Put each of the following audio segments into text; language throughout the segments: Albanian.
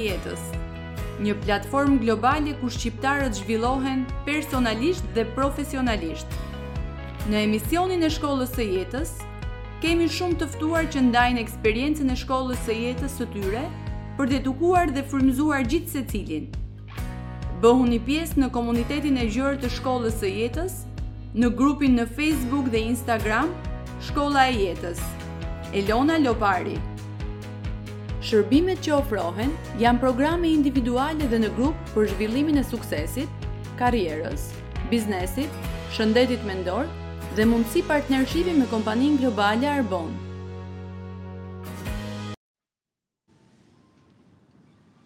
jetës. Një platformë globale ku shqiptarët zhvillohen personalisht dhe profesionalisht. Në emisionin e shkollës së jetës, kemi shumë të ftuar që ndajnë eksperiencën e shkollës së jetës së tyre për të edukuar dhe frymëzuar gjithsecilin. Bëhuni pjesë në komunitetin e gjërë të shkollës së jetës, në grupin në Facebook dhe Instagram, Shkolla e Jetës. Elona Lopari Shërbimet që ofrohen janë programe individuale dhe në grup për zhvillimin e suksesit, karrierës, biznesit, shëndetit mendor dhe mundësi partnershipi me kompaninë globale Arbon.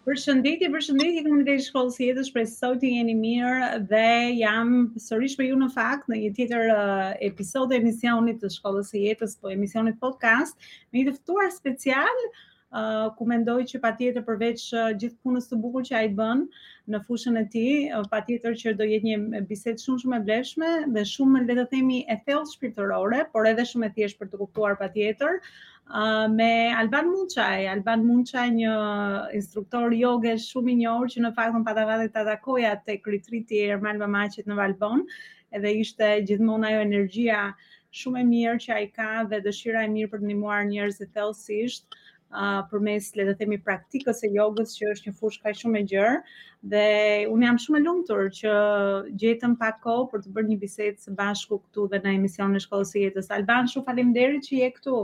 Përshëndetje, përshëndetje komuniteti i shkollës së jetës, shpresoj të jeni mirë dhe jam sërish me ju në fakt në një tjetër uh, episod të emisionit të shkollës së jetës, po emisionit podcast. Me një të ftuar special, uh, ku mendoj që patjetër përveç uh, gjithë punës të bukur që ai bën në fushën e tij, uh, patjetër që do jetë një bisedë shumë shumë e vlefshme dhe shumë le të themi e thellë shpirtërore, por edhe shumë e thjeshtë për t'u kuptuar patjetër, uh, me Alban Munçaj. Alban Munçaj një instruktor joge shumë i njohur që në fakt unë pata fatin ta takoja te retreati e Ermal Mamaqit në Valbonë, edhe ishte gjithmonë ajo energjia Shumë e mirë që ai ka dhe dëshira e mirë për të ndihmuar njerëzit thellësisht përmes le të themi praktikës së jogës që është një fushë kaq shumë e gjerë dhe unë jam shumë e lumtur që gjetëm pak kohë për të bërë një bisedë së bashku këtu dhe në emisionin e shkollës së jetës. Alban, shumë faleminderit që je këtu.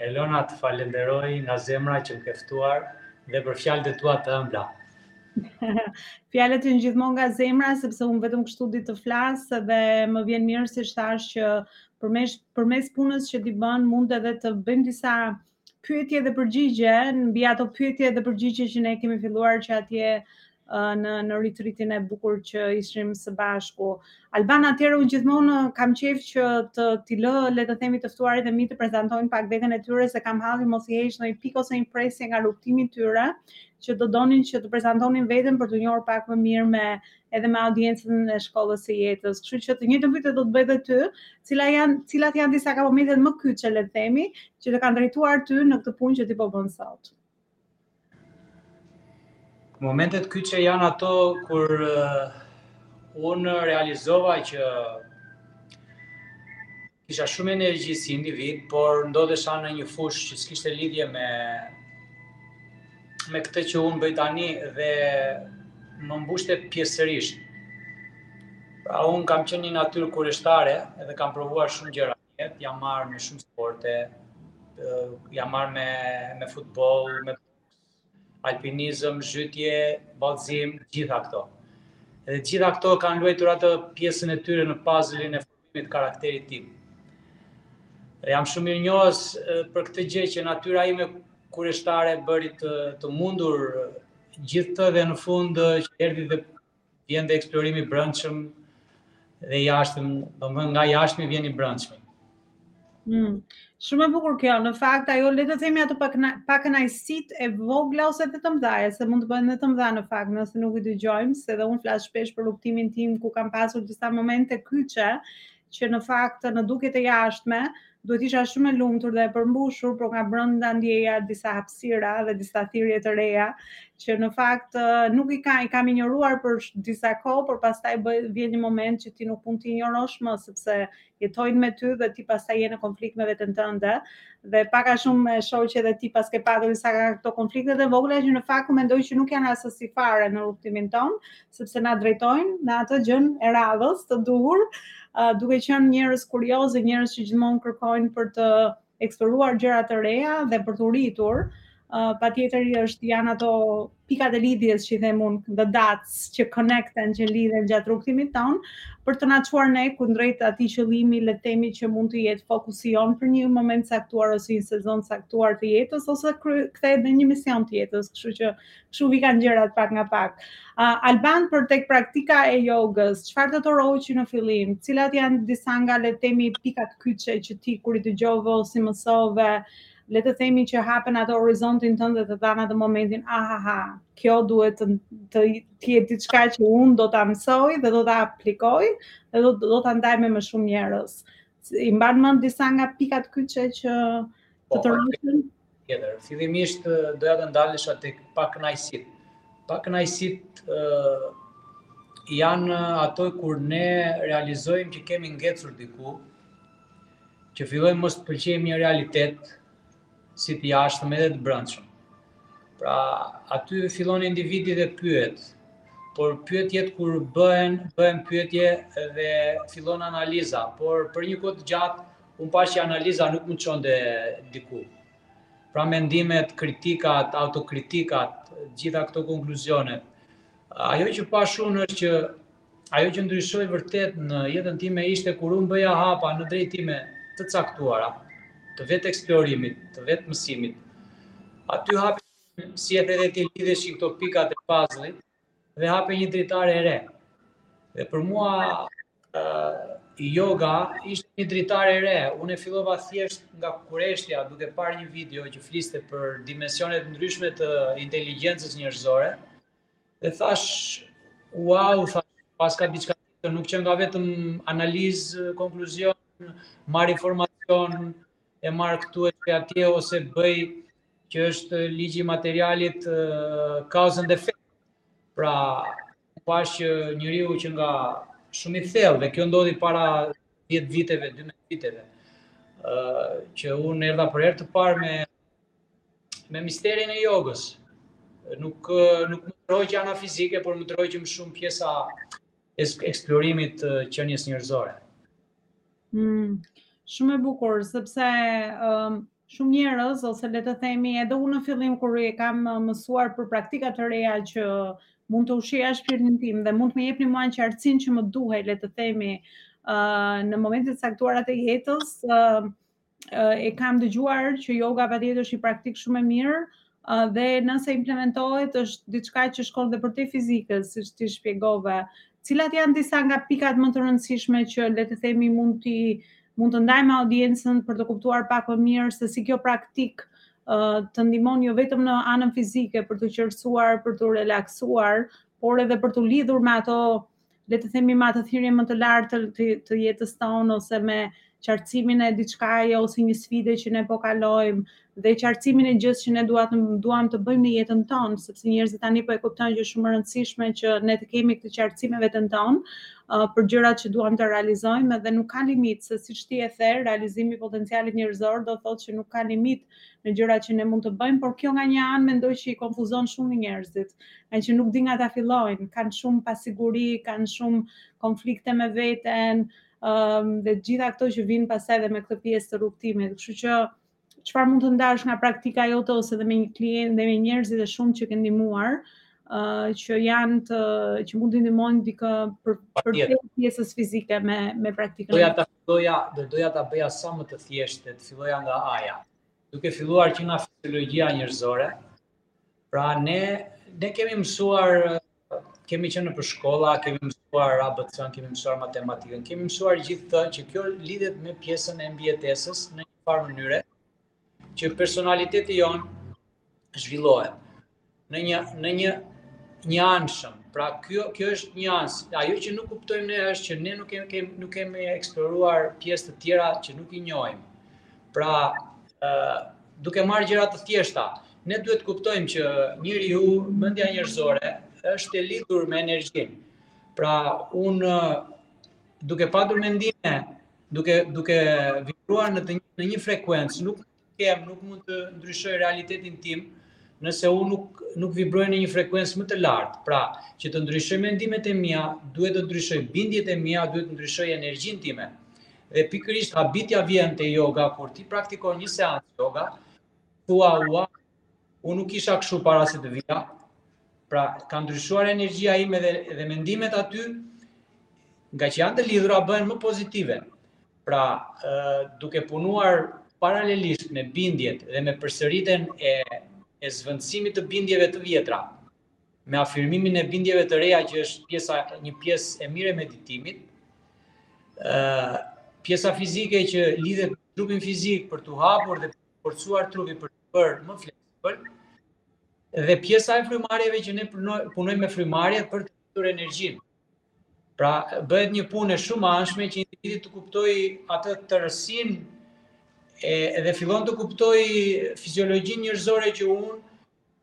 Elona të falenderoj nga zemra që më ke ftuar dhe për fjalët e tua të ëmbla. Fjalët janë gjithmonë nga zemra sepse unë vetëm kështu di të flas dhe më vjen mirë siç thashë që përmes përmes punës që ti bën mund edhe të bëjmë disa pyetje dhe përgjigje mbi ato pyetje dhe përgjigje që ne kemi filluar që atje në në retreatin e bukur që ishim së bashku. Alban atëherë unë gjithmonë kam qejf që të t'i lë le të themi të ftuarit e mi të prezantojnë pak veten e tyre se kam hall mos i heq ndonjë pikë ose një presje nga rrugëtimi i tyre që do donin që të prezantonin veten për t'u njohur pak më mirë me edhe me audiencën e shkollës së jetës. Kështu që të njëjtën pyetje do të bëj edhe ty, cila janë cilat janë disa nga momentet më kyçe le të themi që të kanë drejtuar ty në këtë punë që ti po bën sot. Momentet kyçe janë ato kur uh, unë realizova që kisha shumë energji si individ, por ndodhesha në një fushë që s'kishte lidhje me me këtë që unë bëj tani dhe më mbushte pjesërisht. Pra unë kam qenë një natyrë kureshtare edhe kam provuar shumë gjëra. Jetë jam marrë me shumë sporte, jam marrë me, me futbol, me alpinizëm, zhytje, ballëzim, gjitha këto. Dhe gjitha këto kanë luajtur atë pjesën e tyre në puzzle-in e formimit të karakterit tim. Dhe jam shumë mirënjohës për këtë gjë që natyra ime kureshtare bëri të, të mundur gjithë këto dhe në fund që erdi dhe Vjen dhe eksplorimi i brendshëm dhe i jashtëm, domethënë nga jashtëmi vjen i brendshmi. Mm. Shumë e bukur kjo. Në fakt ajo le të themi ato pak pakënaqësitë e vogla ose edhe të mëdha, se mund të bëhen edhe të mëdha në fakt, nëse nuk i dëgjojmë, se edhe un flas shpesh për rrugtimin tim ku kam pasur disa momente kyçe, që në fakt në dukje të jashtme duhet të isha shumë e lumtur dhe e përmbushur, por nga brenda ndjeja disa hapësira dhe disa thirrje të reja që në fakt nuk i kam i kam injoruar për disa kohë, por pastaj vjen një moment që ti nuk mund t'i injorosh më sepse jetojnë me ty dhe ti pastaj je në konflikt me veten tënde dhe pak a shumë e shoh që edhe ti paske patur disa nga këto konflikte të vogla që në fakt mendoj që nuk janë aspak fare në rrugëtimin ton, sepse na drejtojnë në atë gjën e radhës të duhur, uh, duke qenë njerëz kuriozë, njerëz që gjithmonë kërkojnë për të eksploruar gjëra të reja dhe për t'u rritur. Uh, patjetër është janë ato pikat e lidhjes që i them unë, the dots që connecten, që lidhen gjatë rrugëtimit tonë, për të na çuar ne kundrejt ati qëlimi le të themi që mund të jetë fokusi jonë për një moment të caktuar ose një sezon të caktuar të jetës, ose qoftë edhe një mision të jetës, kështu që Kështu vijkan gjërat pak nga pak. Uh, Alban po tek praktika e jogës, çfarë të tërhoqi që në fillim? Cilat janë disa nga le të themi pikat kyçe që ti kur i dëgjove ose i mësove, le të themi që hapën atë horizontin tënd dhe të dhanë atë momentin, aha ha, kjo duhet të të të jetë diçka që un do ta mësoj dhe do ta aplikoj dhe do do ta ndaj me më shumë njerëz. I mban mend disa nga pikat kyçe që të po, të tërhoqën? tjetër. Fillimisht doja të ndalesha tek pakënaqësitë. Pakënaqësitë janë ato kur ne realizojmë që kemi ngecur diku, që fillojmë mos të pëlqejmë një realitet si të jashtëm edhe të brendshëm. Pra, aty fillon individi dhe pyet, por pyetjet kur bëhen, bëhen pyetje dhe fillon analiza, por për një kohë të gjatë Unë pashë që analiza nuk më çonte diku. Pra mendimet, kritikat, autokritikat, gjitha këto konkluzionet. Ajo që pashë unë është që ajo që ndryshoi vërtet në jetën time ishte kur unë bëja hapa në drejtime të caktuara, të vetëeksplorimit, të vetëmësimit. Aty hapi siç e the ti lidheshin këto pikat e pazlit, dhe hapet një dritare e re. Dhe për mua yoga ishte një dritare e re. Unë e fillova thjesht nga kureshtja duke parë një video që fliste për dimensione të ndryshme të inteligjencës njerëzore. Dhe thashë, wow, thashë, paska diçka, nuk qenka vetëm analizë, konkluzion, marr informacion, e marr këtu e çoj atje, ose bëj që është ligji i materialit cause and effect. Pra, pashë që njeriu qenka shumë i thellë dhe kjo ndodhi para 10 viteve, 12 viteve. ë që unë erdha për herë të parë me me misterin e jogës. Nuk nuk më tërhoqi ana fizike, por më tërhoqi më shumë pjesa e eksplorimit të qenies njerëzore. Mm, shumë e bukur, sepse ë shumë njerëz ose le të themi edhe unë në fillim kur e kam uh, mësuar për praktika të reja që mund të ushqeja shpirtin tim dhe mund të më jepnin mua qartësin që më duhej le të themi uh, në momente të caktuara të jetës uh, uh, e kam dëgjuar që yoga patjetër është një praktikë shumë e mirë dhe nëse implementohet është diçka që shkon dhe përtej fizikes, siç ti shpjegove. Cilat janë disa nga pikat më të rëndësishme që le të themi mund të mund të ndajmë me audiencën për të kuptuar pak më mirë se si kjo praktikë të ndihmon jo vetëm në anën fizike për t'u qetësuar, për t'u relaksuar, por edhe për t'u lidhur me ato le të themi me atë thirrje më të lartë të, të jetës tonë ose me qartësimin e diçkaje ose një sfide që ne po kalojmë dhe qartësimin e gjësë që ne duat duam të bëjmë në jetën tonë, sepse njerëzit tani po e kuptojnë që është shumë e rëndësishme që ne të kemi këtë qartësi me veten tonë uh, për gjërat që duam të realizojmë dhe nuk ka limit se siç ti e the, realizimi i potencialit njerëzor do thotë që nuk ka limit në gjërat që ne mund të bëjmë, por kjo nga një anë mendoj që i konfuzon shumë njerëzit, ngaqë nuk dinë nga ta fillojnë, kanë shumë pasiguri, kanë shumë konflikte me veten, um, dhe të gjitha këto që vijnë pastaj dhe me këtë pjesë të rrugëtimit. Kështu që çfarë mund të ndash nga praktika jote ose dhe me një klient dhe me njerëzit e shumtë që ke ndihmuar, uh, që janë të që mund të ndihmojnë dikë përtej pjesës fizike me me praktikën. Doja ta Doja, dhe doja ta bëja sa më të thjeshtë dhe të filloja nga a-ja. Duke filluar që nga fiziologjia njerëzore, pra ne ne kemi mësuar kemi qenë nëpër shkolla, kemi mësuar abc-në kemi mësuar matematikën, kemi mësuar gjithçka që kjo lidhet me pjesën e mbijetesës në njëfarë mënyre, që personaliteti jonë zhvillohet në një në një njëanshëm. Pra kjo kjo është një anë. Ajo që nuk kuptojmë ne është që ne nuk kemi kem, nuk kemi eksploruar pjesë të tjera që nuk i njohim. Pra, ë uh, duke marrë gjëra të thjeshta, ne duhet të kuptojmë që njeriu mendja njerëzore është e lidhur me energjinë. Pra, unë duke patur mendime duke duke vibruar në të një, në një frekuencë, nuk kem, nuk mund të ndryshoj realitetin tim, nëse unë nuk nuk vibroj në një frekuencë më të lartë. Pra, që të ndryshoj mendimet e mia, duhet të ndryshoj bindjet e mia, duhet të ndryshoj energjinë time. Dhe pikërisht habitja vjen te yoga kur ti praktikon një seancë yoga, thua ua, Unë nuk isha kështu para se të vija, pra ka ndryshuar energjia ime dhe, dhe mendimet aty, ngaqë janë të lidhura, bëhen më pozitive. Pra, duke punuar paralelisht me bindjet dhe me përsëritjen e, e zëvendësimit të bindjeve të vjetra, me afirmimin e bindjeve të reja që është pjesa, një pjesë e mirë e meditimit, pjesa fizike që lidhet me trupin fizik për të hapur dhe për të forcuar trupin për të bërë më fleksibël dhe pjesa e frymëmarrjeve që ne punojmë me frymëmarrje për të rritur energjinë. Pra, bëhet një punë e shumanshme që individi të kuptojë atë tërësinë dhe fillon të kuptojë fiziologjinë njerëzore që unë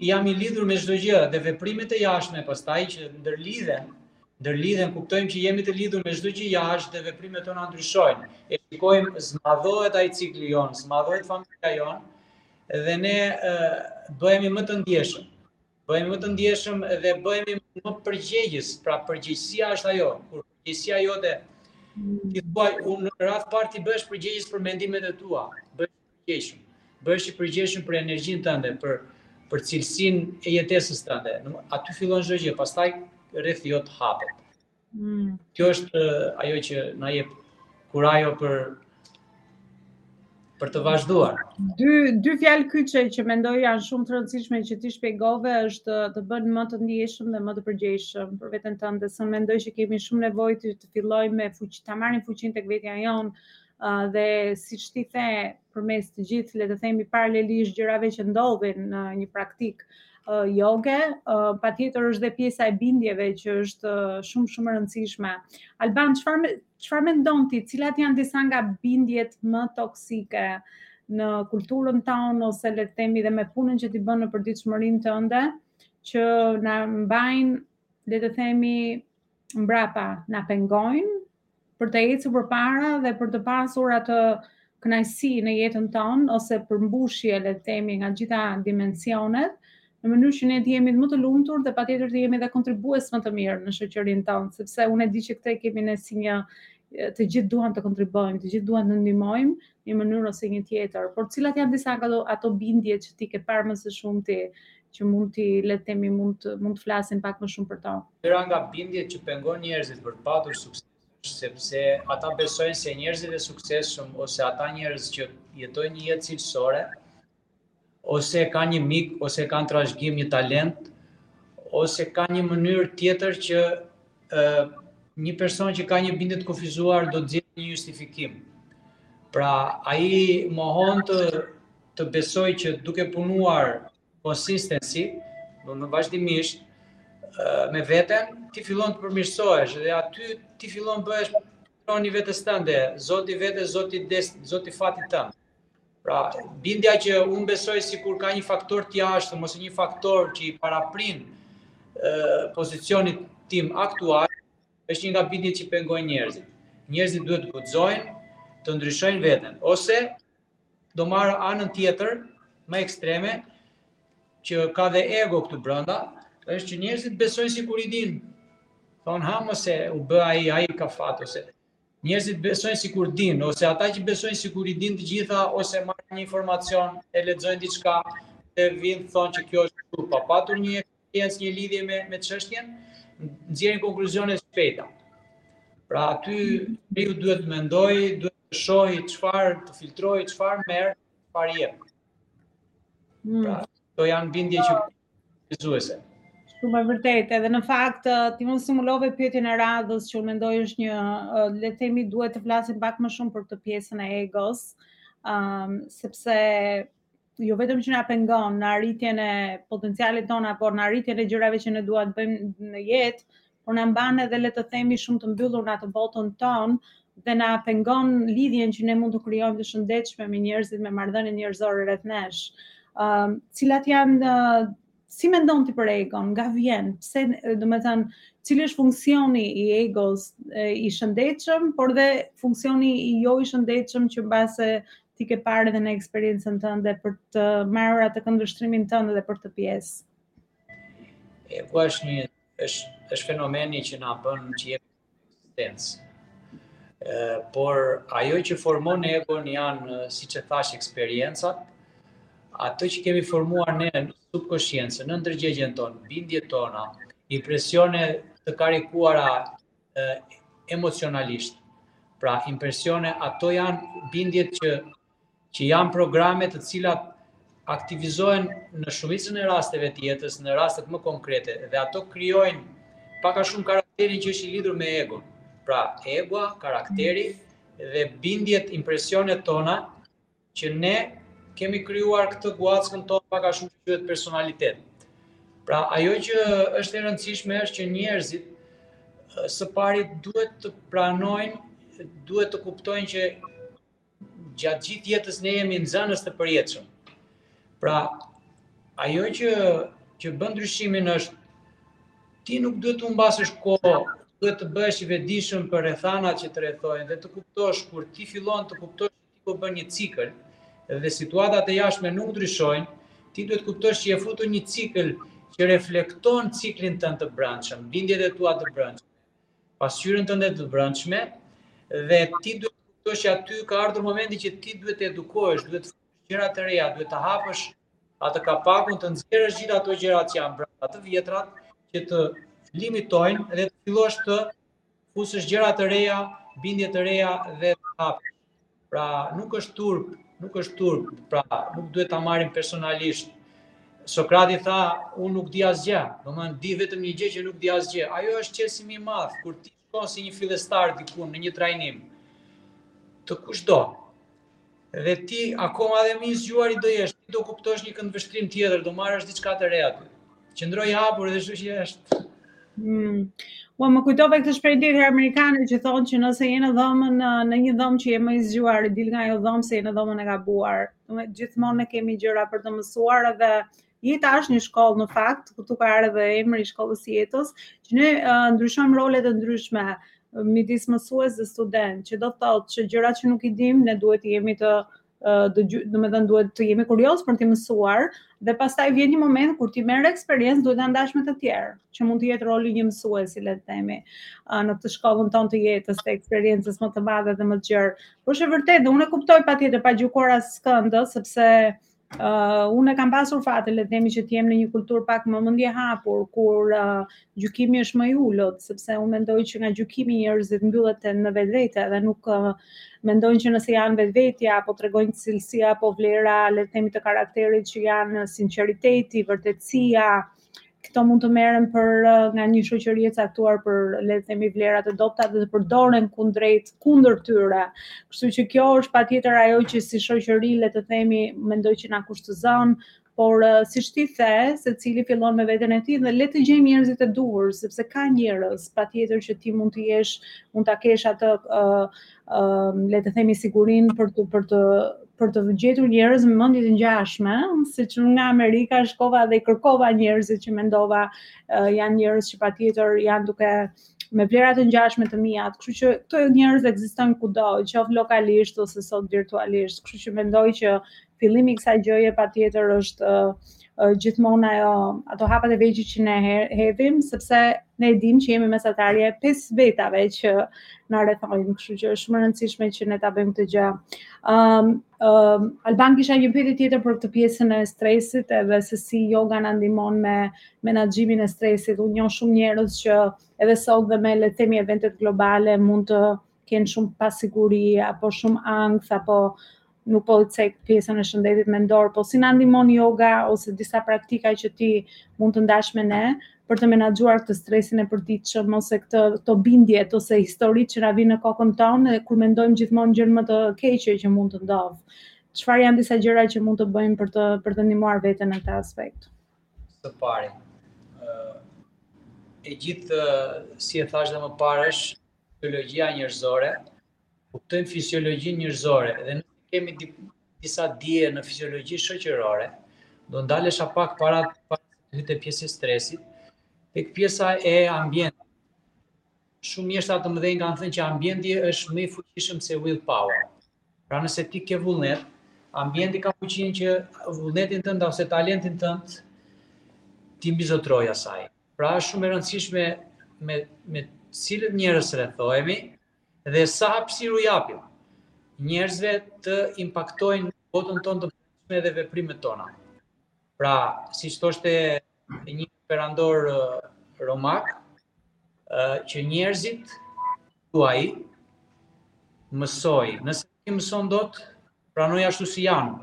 jam i lidhur me çdo gjë dhe veprimet e jashtme pastaj që ndërlidhen Ndërlidhen, kuptojmë që jemi të lidhur me çdo gjë jashtë dhe veprimet tona ndryshojnë. E shikojmë, zmadhohet ai cikli jonë, zmadhohet familja jonë dhe ne bëhemi më të ndjeshëm. Bëhemi më të ndjeshëm dhe bëhemi më përgjegjës. Pra përgjegjësia është ajo, kur përgjegjësia jote ti thua unë në radhë të parë ti bëhesh përgjegjës për mendimet e tua, bëhesh përgjegjshëm. Bëhesh i përgjegjshëm për energjinë tënde, për për cilësinë e jetesës tënde. Aty fillon çdo gjë, pastaj rrethi jot hapet. Mm. Kjo është ajo që na jep kurajo për për të vazhduar. Dy dy fjalë kyçe që mendoj janë shumë të rëndësishme që ti shpjegove është të bën më të ndjeshëm dhe më të përgjegjshëm për veten tënde. Se mendoj që kemi shumë nevojë të, të fillojmë me fuqi, ta marrim fuqinë tek vetja jonë, dhe siç ti the përmes të gjithë le të themi paralelisht gjërave që ndodhin në një praktikë uh, joge, uh, patjetër është dhe pjesa e bindjeve që është uh, shumë shumë e rëndësishme. Alban, çfarë çfarë mendon ti, cilat janë disa nga bindjet më toksike në kulturën tonë ose le të themi dhe me punën që ti bën në përditshmërinë tënde që na mbajnë le të themi mbrapa, na pengojnë për të ecur përpara dhe për të pasur atë kënaqësi në jetën tonë ose përmbushje le të themi nga të gjitha dimensionet në mënyrë që ne të jemi më të lumtur dhe patjetër të jemi edhe kontribues më të mirë në shoqërinë tonë sepse unë e di që këtë e kemi ne si një të gjithë duan të kontribuojmë, të gjithë duan të ndihmojmë, një mënyrë ose një tjetër, por cilat janë disa nga ato, ato bindje që ti ke parë më së shumti, që mund t'i le të themi mund të mund të flasim pak më shumë për to. Njëra nga bindjet që pengon njerëzit për të patur sukses sepse ata besojnë se njerëzit e suksesshëm ose ata njerëz që jetojnë një jetë cilësore ose kanë një mik, ose kanë trashëgim një talent, ose kanë një mënyrë tjetër që një person që ka një bindje të kufizuar do të gjejë një justifikim. Pra, ai mohon të të besoj që duke punuar consistency, do në vazhdimisht me veten, ti fillon të përmirësohesh dhe aty ti fillon bëhesh patron i vetes tënde, zot i vetes, zoti des, zot i fatit tënd. Pra, bindja që unë besoj sikur ka një faktor të jashtëm, ose një faktor që i paraprin pozicionit tim aktual, është një nga bindjet që pengojnë njerëzit. Njerëzit duhet të guxojnë, të ndryshojnë veten, ose do marr anën tjetër, më ekstreme, që ka dhe ego këtu brenda, është që njerëzit besojnë sikur i dinë. Thonë, ha mëse, u bë ai, ai ka fat, ose Njerëzit besojnë sikur dinë, ose ata që besojnë sikur i dinë të gjitha, ose marrin një informacion, e lexojnë diçka, dhe vijnë të thonë që kjo është kështu, pa patur një eksperiencë, një lidhje me, me çështjen, nxjerrin konkluzione të shpejta. Pra aty ju duhet të mendojë, duhet të shohë çfarë të filtrojë, çfarë merr, çfarë jep. Hmm. Pra, këto janë bindje që fizuese. Shumë e vërtetë, edhe në fakt ti ma stimulove pyetjen e radhës që unë mendoj është një le të themi duhet të flasim pak më shumë për këtë pjesën e egos, um, sepse jo vetëm që na pengon në arritjen e potencialit tonë apo në arritjen e gjërave që ne duam të bëjmë në jetë, por na mban edhe le të themi shumë të mbyllur në atë botën tonë dhe na pengon lidhjen që ne mund të krijojmë të shëndetshme me njerëzit, me marrëdhënien njerëzore rreth nesh. Ëm, uh, cilat janë uh, si mendon ti për egon, nga vjen, pse, domethënë, cili është funksioni i egos i shëndetshëm, por dhe funksioni i jo i shëndetshëm që mbase ti ke parë edhe në eksperiencën tënde për të marrë atë këndvështrimin tënd dhe për këtë pjesë. Ego është një Është është fenomeni që na bën që jemi eksistencë. Por ajo që formon egon janë, siç e thashë, eksperiencat, ato që kemi formuar ne në subkonsciencën, në ndërgjegjen tonë, bindjet tona, impresione të karikuara emocionalisht. Pra, impresione ato janë bindjet që që janë programe të cilat aktivizohen në shumicën e rasteve të jetës, në rastet më konkrete, dhe ato krijojnë pak a shumë karakterin që është i lidhur me egon. Pra, egoa, karakteri dhe bindjet, impresionet tona që ne kemi krijuar këtë guackën tonë pak a shumë që quhet personalitet. Pra, ajo që është e rëndësishme është që njerëzit së pari duhet të pranojnë, duhet të kuptojnë që Gjatë gjithë jetës ne jemi nxënës të përjetshëm. Pra, ajo që që bën ndryshimin është ti nuk duhet të humbasësh kohë, duhet të bëhesh i vetëdijshëm për rrethanat që të rrethojnë dhe të kuptosh kur ti fillon të kuptosh që ti po bën një cikël dhe situatat e jashtme nuk ndryshojnë, ti duhet të kuptosh që je futur në një cikël që reflekton ciklin tënd të brendshëm, bindjet e tua të brendshme. pasqyrën tënde të brendshme dhe ti duhet të kuptosh që aty ka ardhur momenti që ti duhet të edukohesh, duhet të fusësh gjëra të reja, duhet të hapësh atë kapakun, të nxjerrësh gjithë ato gjërat që janë brenda të vjetrat, që të limitojnë dhe të fillosh të fusësh gjëra të reja, bindje të reja dhe të hapësh. Pra, nuk është turp, nuk është turp, pra, nuk duhet ta marrim personalisht. Sokrati tha, unë nuk di asgjë, domethënë di vetëm një gjë që nuk di asgjë. Ajo është çelësi më i madh, kur ti shkon si një filestar diku në një trajnim, te kushdo, dhe ti akoma dhe më i zgjuari do jesh, ti do kuptosh një këndvështrim tjetër, do marrësh diçka të re aty. Qëndro i hapur dhe kështu që është. Mm. Ua, më kujtove këtë shprehjen tjetër amerikane që thonë që nëse je në dhomën, në një dhomë që je më i zgjuari, dil nga ajo dhomë se je në dhomën e gabuar. Ne gjithmonë ne kemi gjëra për të mësuar dhe jeta është një shkollë në fakt, këtu ka ardhur dhe emri i shkollës së jetës, që ne uh, ndryshojmë rolet e ndryshme midis mësues dhe student, që do të thotë që gjërat që nuk i dimë, ne duhet të jemi të uh, domethënë duhet të jemi kuriozë për t'i mësuar dhe pastaj vjen një moment kur ti merr eksperiencë duhet ta ndash me të tjerë që mund të jetë roli i një mësuesi le të themi në këtë shkollën tonë të jetës të eksperiencës më të madhe dhe më të gjerë por është vërtet dhe unë e kuptoj patjetër pa gjykuar askënd sepse uh, unë e kam pasur fatin le të themi që të jem në një kulturë pak më mendje hapur kur uh, gjykimi është më i ulët, sepse unë mendoj që nga gjykimi njerëzit mbyllen në vetvete dhe nuk uh, mendojnë që nëse janë vetvetja apo tregojnë cilësi apo vlera, le të themi të karakterit që janë sinqeriteti, vërtetësia, këto mund të merren për uh, nga një shoqëri e caktuar për le të themi vlera të dobëta dhe të përdoren kundrejt kundër tyre. Kështu që kjo është patjetër ajo që si shoqëri le të themi mendoj që na kushtëzon Por siç ti the, secili fillon me veten e tij dhe le të gjejmë njerëzit e duhur, sepse ka njerëz, patjetër që ti mund të jesh, mund ta kesh atë ë ë le të themi sigurinë për të për të për të gjetur njerëz me mendje të ngjashme, siç nga Amerika shkova dhe i kërkova njerëzit që mendova uh, janë njerëz që patjetër janë duke me vlera të ngjashme të mia, kështu që këto njerëz ekzistojnë kudo, qoftë lokalisht ose sot virtualisht, kështu që mendoj që fillimi i kësaj gjëje patjetër është uh, gjithmonë ajo ato hapat e vegjël që ne hedhim sepse ne e dimë që jemi mesatarja e pesë vetave që na rrethojnë, kështu që është shumë e rëndësishme që ne ta bëjmë këtë gjë. Ëm um, um, Alban kisha një pyetje tjetër për këtë pjesën e stresit edhe se si yoga na ndihmon me menaxhimin e stresit. Unë njoh shumë njerëz që edhe sot dhe me le të themi eventet globale mund të kenë shumë pasiguri apo shumë ankth apo nuk po i cek pjesën e shëndetit mendor, po si na ndihmon yoga ose disa praktika që ti mund të ndash me ne për të menaxhuar këtë stresin e përditshëm ose këtë këto bindjet ose historitë që na vijnë në kokën tonë dhe kur mendojmë gjithmonë gjënë më të keqe që mund të ndodhë. Çfarë janë disa gjëra që mund të bëjmë për të për të ndihmuar veten në këtë aspekt? Së pari, e gjithë si e thashë dhe më parësh, fiziologjia njerëzore, kuptojmë fiziologjinë njerëzore, dhe ne kemi disa dije në fiziologji shoqërore, do ndalesha pak para të hyj te pjesa e stresit, tek pjesa e ambientit. Shumë mjeshtra të mëdhenj kanë thënë që ambienti është më i fuqishëm se willpower. Pra nëse ti ke vullnet, ambienti ka fuqinë që vullnetin tënd ose talentin tënd t'i mbizotërojë asaj. Pra është shumë e rëndësishme me me cilët njerëz rrethohemi dhe sa hapësirë u japim njerëzve të impaktojnë botën tonë të brendshme dhe veprimet tona. Pra, siç thoshte një perandor romak, që njerëzit duaji, mësoji, nëse Nuk i mëson dot, pranoji ashtu si janë,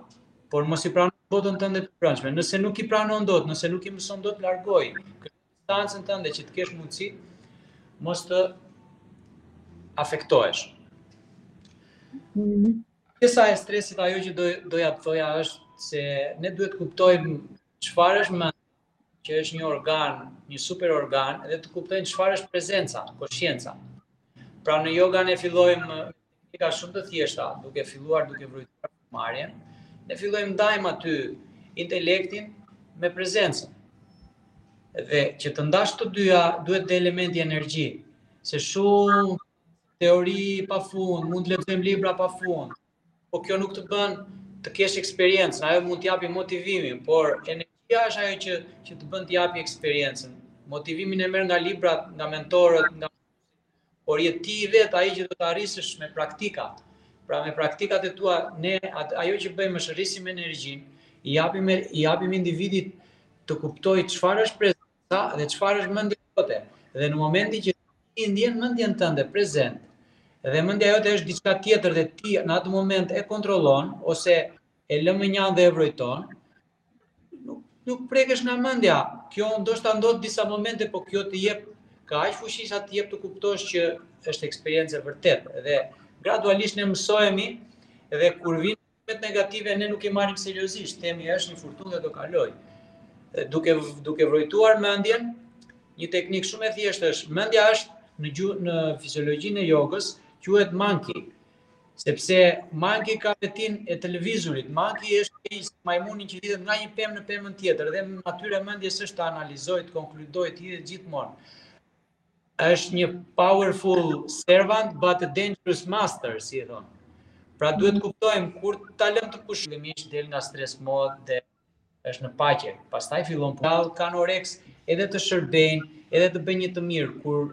por mos i prano në botën tënde të brendshme. Nëse nuk i pranon dot, nëse nuk i mëson dot, largoji, distancën tënde që të kesh mundësi mos të afektohesh. Mhm. Pjesa e stresit ajo që do doja të thoja është se ne duhet të kuptojmë çfarë është mendja që është një organ, një super organ dhe të kuptojmë çfarë është prezenca, koshienca. Pra në yoga ne fillojmë Teknika shumë të thjeshta, duke filluar duke vrojtuar marrjen, ne fillojmë ndajmë aty intelektin me prezencën. Dhe që t'i ndash të dyja, duhet te elementi energji, se shumë teori pa fund, mund të lexojmë libra pa fund, po kjo nuk të bën të kesh eksperiencë, ajo mund të japi motivimin, por energjia është ajo që, që të bën të japi eksperiencën. Motivimin e merr nga librat, nga mentorët, nga por je ti vetë ai që do ta arrisësh me praktika. Pra me praktikat e tua, ne ajo që bëjmë është rrisim energjinë, i japim i japim individit të kuptojë çfarë është prezenca dhe çfarë është mendja jote. Dhe në momentin që ti ndjen mendjen tënde prezent dhe mendja jote është diçka tjetër dhe ti në atë moment e kontrollon ose e lë mënjanë dhe e vrojton, nuk, nuk prekesh nga mendja. Kjo ndoshta ndodh disa momente, po kjo të jep ka aq fuqi sa të jep të kuptosh që është eksperiencë e vërtetë. Dhe gradualisht ne mësohemi dhe kur vijnë mendimet negative ne nuk i marrim seriozisht, themi është një furtunë dhe do kalojë. Duke duke vrojtuar mendjen, një teknikë shumë e thjeshtë është, mendja është në gjuhë në fiziologjinë e jogës quhet monkey. Sepse monkey ka vetinë e të lëvizurit, monkey është ai si majmuni që hidhet nga një pemë në pemën tjetër, dhe natyra e mendjes është të analizojë, të konkludojë, të hidhet gjithmonë. është një powerful servant, but a dangerous master, si e thonë. Pra duhet të kuptojmë, kur të ta lëmë të pushojë, dhe mendja del nga stress mode, dhe është në paqe. Pastaj fillon për, pra, kanë oreks edhe të shërbejnë, edhe të bëjnë një të mirë, kur